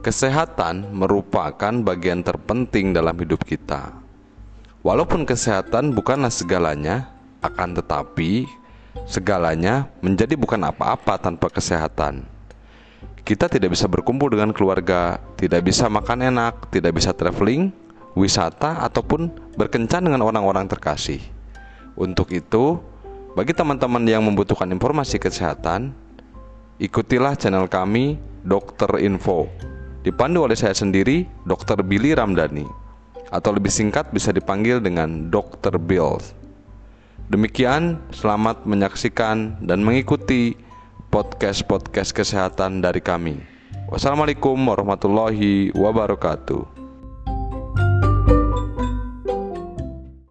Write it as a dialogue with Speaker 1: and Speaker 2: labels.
Speaker 1: Kesehatan merupakan bagian terpenting dalam hidup kita. Walaupun kesehatan bukanlah segalanya, akan tetapi segalanya menjadi bukan apa-apa tanpa kesehatan. Kita tidak bisa berkumpul dengan keluarga, tidak bisa makan enak, tidak bisa traveling, wisata, ataupun berkencan dengan orang-orang terkasih. Untuk itu, bagi teman-teman yang membutuhkan informasi kesehatan, ikutilah channel kami Dokter Info Dipandu oleh saya sendiri, Dr. Billy Ramdhani, atau lebih singkat bisa dipanggil dengan Dr. Bill. Demikian, selamat menyaksikan dan mengikuti podcast-podcast kesehatan dari kami. Wassalamualaikum warahmatullahi wabarakatuh.